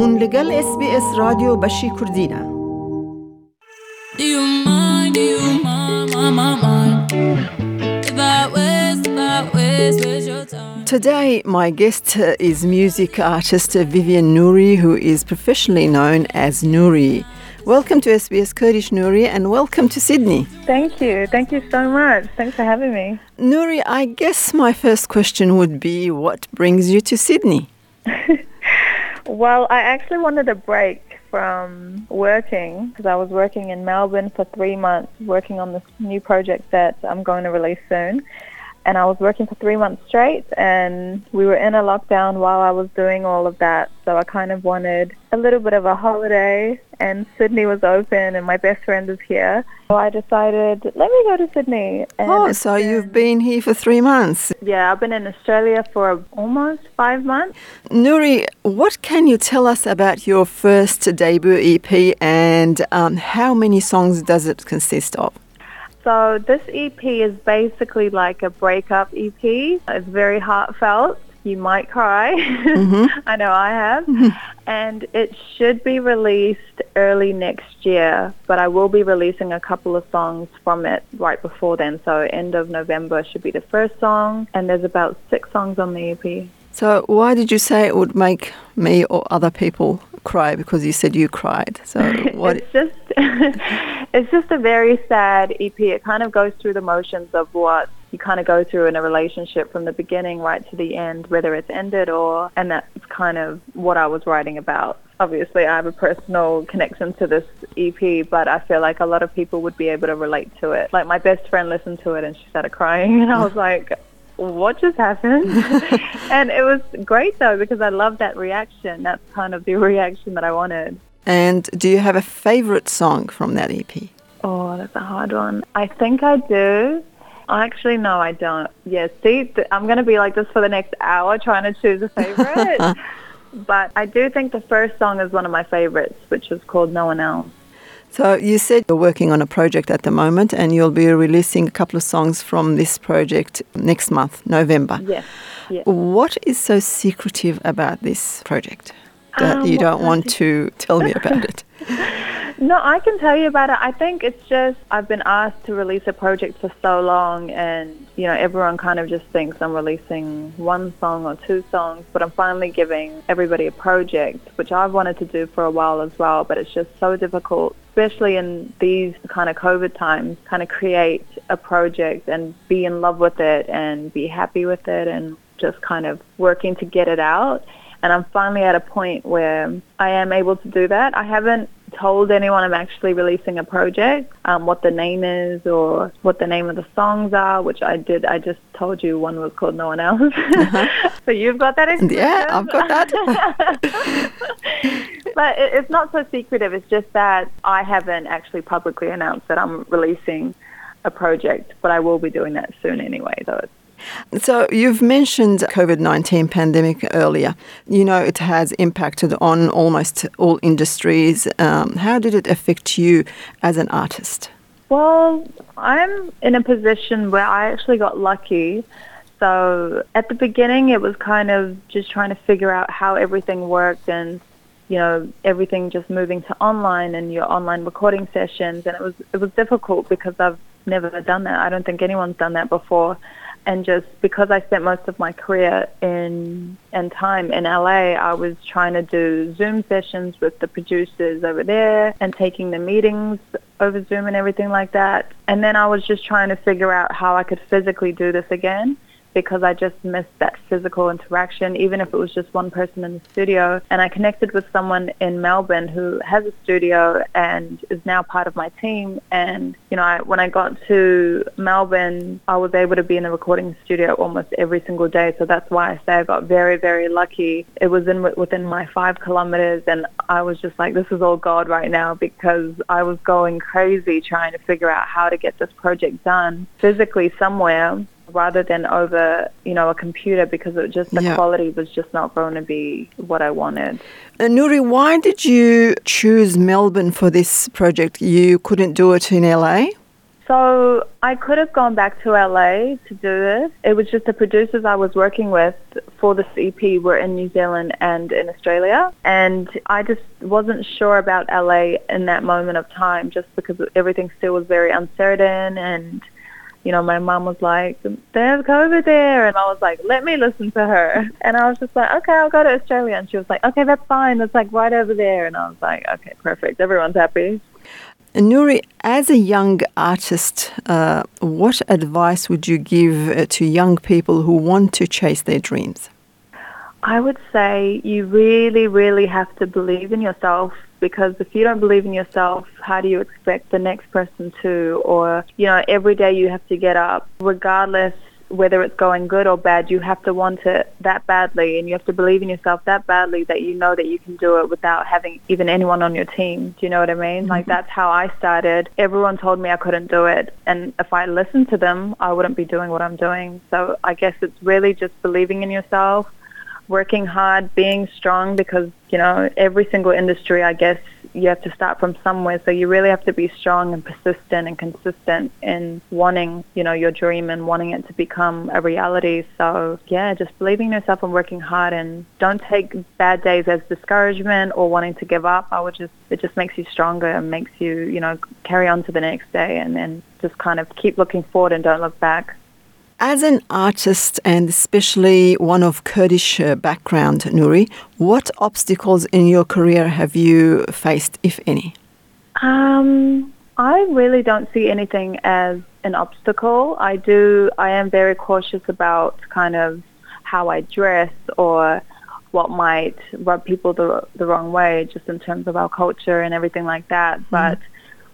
هون لگل اس بی اس رادیو Today, my guest is music artist Vivian Nouri, who is professionally known as Nouri. Welcome to SBS Kurdish, Nouri, and welcome to Sydney. Thank you. Thank you so much. Thanks for having me. Nouri, I guess my first question would be what brings you to Sydney? Well, I actually wanted a break from working because I was working in Melbourne for three months working on this new project that I'm going to release soon. And I was working for three months straight and we were in a lockdown while I was doing all of that. So I kind of wanted a little bit of a holiday and Sydney was open and my best friend is here. So I decided, let me go to Sydney. And Oh, so been- you've been here for three months. Yeah, I've been in Australia for almost five months. Nouri, what can you tell us about your first debut EP and um, how many songs does it consist of? So this EP is basically like a breakup EP. It's very heartfelt. You might cry. Mm-hmm. I know I have. Mm-hmm. And it should be released early next year, but I will be releasing a couple of songs from it right before then. So end of November should be the first song, and there's about six songs on the EP. So, why did you say it would make me or other people cry? Because you said you cried. So, what? It's just it's just a very sad EP. It kind of goes through the motions of what you kind of go through in a relationship from the beginning right to the end, whether it's ended or and that's kind of what I was writing about. Obviously, I have a personal connection to this EP, but I feel like a lot of people would be able to relate to it. Like my best friend listened to it and she started crying, and I was like, what just happened? and it was great though because I love that reaction. That's kind of the reaction that I wanted. and do you have a favorite song from that EP? Oh, that's a hard one. I think I do. Actually, no, I don't. Yeah, see, th- I'm going to be like this for the next hour trying to choose a favorite. but I do think the first song is one of my favorites, which is called No One Else. So, you said you're working on a project at the moment and you'll be releasing a couple of songs from this project next month, November. Yes. Yeah. What is so secretive about this project that Um, you don't want to tell me about it? No, I can tell you about it. I think it's just I've been asked to release a project for so long, and you know everyone kind of just thinks I'm releasing one song or two songs, but I'm finally giving everybody a project, which I've wanted to do for a while as well. But it's just so difficult, especially in these kind of COVID times, kind of create a project and be in love with it and be happy with it, and just kind of working to get it out. And I'm finally at a point where I am able to do that. I haven't told anyone I'm actually releasing a project, um, what the name is or what the name of the songs are, which I did. I just told you one was called No One Else. so you've got that exclusive. Yeah, I've got that. but it, it's not so secretive. It's just that I haven't actually publicly announced that I'm releasing a project, but I will be doing that soon anyway. So it's So you've mentioned COVID-19 pandemic earlier. You know it has impacted on almost all industries. Um, how did it affect you as an artist? Well, I'm in a position where I actually got lucky. So at the beginning, it was kind of just trying to figure out how everything worked and, you know, everything just moving to online and your online recording sessions. And it was, it was difficult because I've never done that. I don't think anyone's done that before. And just because I spent most of my career in and time in LA, I was trying to do Zoom sessions with the producers over there and taking the meetings over Zoom and everything like that. And then I was just trying to figure out how I could physically do this again because I just missed that physical interaction, even if it was just one person in the studio. And I connected with someone in Melbourne who has a studio and is now part of my team. And, you know, I, when I got to Melbourne, I was able to be in the recording studio almost every single day. So that's why I say I got very, very lucky. It was in within my five kilometers. And I was just like, this is all God right now because I was going crazy trying to figure out how to get this project done physically somewhere rather than over, you know, a computer because it just the Yeah. quality was just not going to be what I wanted. Uh, Nouri, why did you choose Melbourne for this project? You couldn't do it in LA? So I could have gone back to LA to do this. It was just the producers I was working with for this EP were in New Zealand and in Australia. And I just wasn't sure about LA in that moment of time just because everything still was very uncertain and you know, my mom was like, there's COVID there. And I was like, let me listen to her. And I was just like, okay, I'll go to Australia. And she was like, okay, that's fine. It's like right over there. And I was like, okay, perfect. Everyone's happy. Nouri, as a young artist, uh, what advice would you give to young people who want to chase their dreams? I would say you really, really have to believe in yourself because if you don't believe in yourself, how do you expect the next person to? Or, you know, every day you have to get up, regardless whether it's going good or bad, you have to want it that badly and you have to believe in yourself that badly that you know that you can do it without having even anyone on your team. Do you know what I mean? Mm-hmm. Like that's how I started. Everyone told me I couldn't do it and if I listened to them, I wouldn't be doing what I'm doing. So I guess it's really just believing in yourself working hard, being strong because, you know, every single industry, I guess, you have to start from somewhere. So you really have to be strong and persistent and consistent in wanting, you know, your dream and wanting it to become a reality. So yeah, just believing in yourself and working hard and don't take bad days as discouragement or wanting to give up. I would just, it just makes you stronger and makes you, you know, carry on to the next day and then just kind of keep looking forward and don't look back. As an artist and especially one of Kurdish uh, background, Nouri, what obstacles in your career have you faced, if any? Um, I really don't see anything as an obstacle. I do. I am very cautious about kind of how I dress or what might rub people the the wrong way, just in terms of our culture and everything like that. Mm. But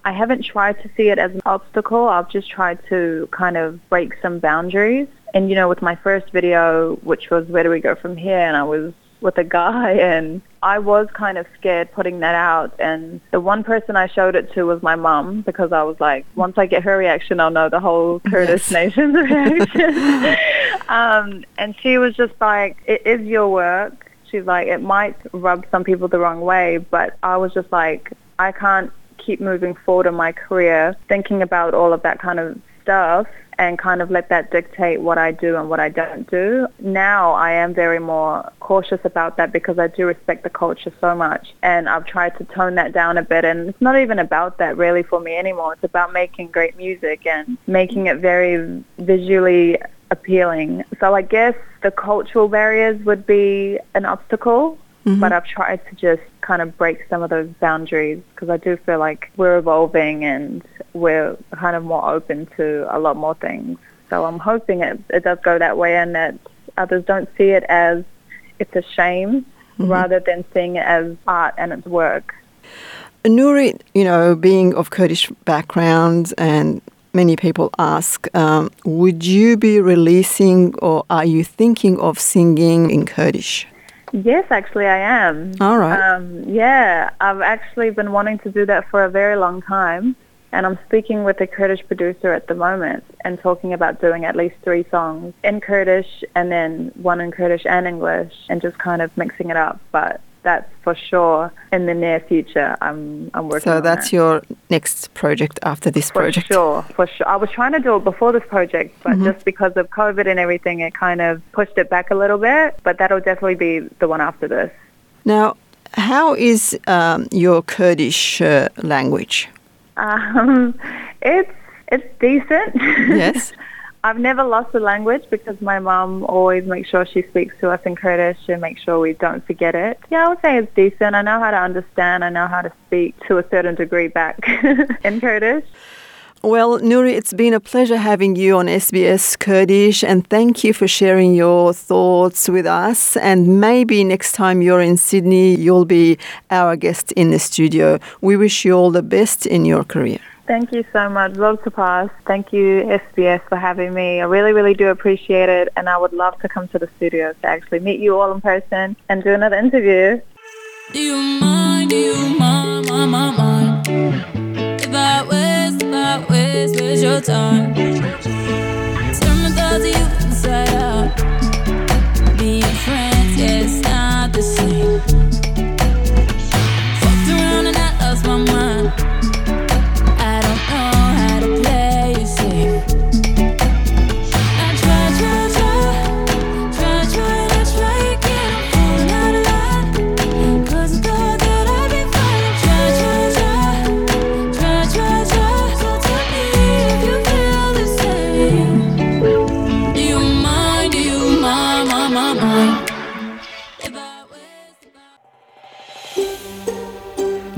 I haven't tried to see it as an obstacle. I've just tried to kind of break some boundaries. And, you know, with my first video, which was Where Do We Go From Here? And I was with a guy and I was kind of scared putting that out and the one person I showed it to was my mum because I was like once I get her reaction I'll know the whole Kurdish yes. nation's reaction um, and she was just like it is your work she's like it might rub some people the wrong way but I was just like I can't keep moving forward in my career, thinking about all of that kind of stuff and kind of let that dictate what I do and what I don't do. Now I am very more cautious about that because I do respect the culture so much and I've tried to tone that down a bit and it's not even about that really for me anymore. It's about making great music and making it very visually appealing. So I guess the cultural barriers would be an obstacle Mm-hmm. But I've tried to just kind of break some of those boundaries because I do feel like we're evolving and we're kind of more open to a lot more things. So I'm hoping it, it does go that way and that others don't see it as it's a shame mm-hmm. rather than seeing it as art and its work. Nouri, you know, being of Kurdish background and many people ask, um, would you be releasing or are you thinking of singing in Kurdish? Yes, actually, I am. All right. Um, yeah, I've actually been wanting to do that for a very long time. And I'm speaking with a Kurdish producer at the moment and talking about doing at least three songs in Kurdish and then one in Kurdish and English and just kind of mixing it up. But that's for sure in the near future. I'm I'm working. So that's that. your next project after this for project. For sure, for sure. I was trying to do it before this project, but mm-hmm. just because of COVID and everything, it kind of pushed it back a little bit. But that'll definitely be the one after this. Now, how is um, your Kurdish uh, language? Um, it's it's decent. Yes. I've never lost the language because my mum always makes sure she speaks to us in Kurdish and makes sure we don't forget it. Yeah, I would say it's decent. I know how to understand. I know how to speak to a certain degree back in Kurdish. Well, Nouri, it's been a pleasure having you on SBS Kurdish and thank you for sharing your thoughts with us. And maybe next time you're in Sydney, you'll be our guest in the studio. We wish you all the best in your career. Thank you so much. Love to pass. Thank you, SBS, for having me. I really, really do appreciate it. And I would love to come to the studio to actually meet you all in person and do another interview. Do you mind? Do you mind? If I waste, if I waste, waste your time.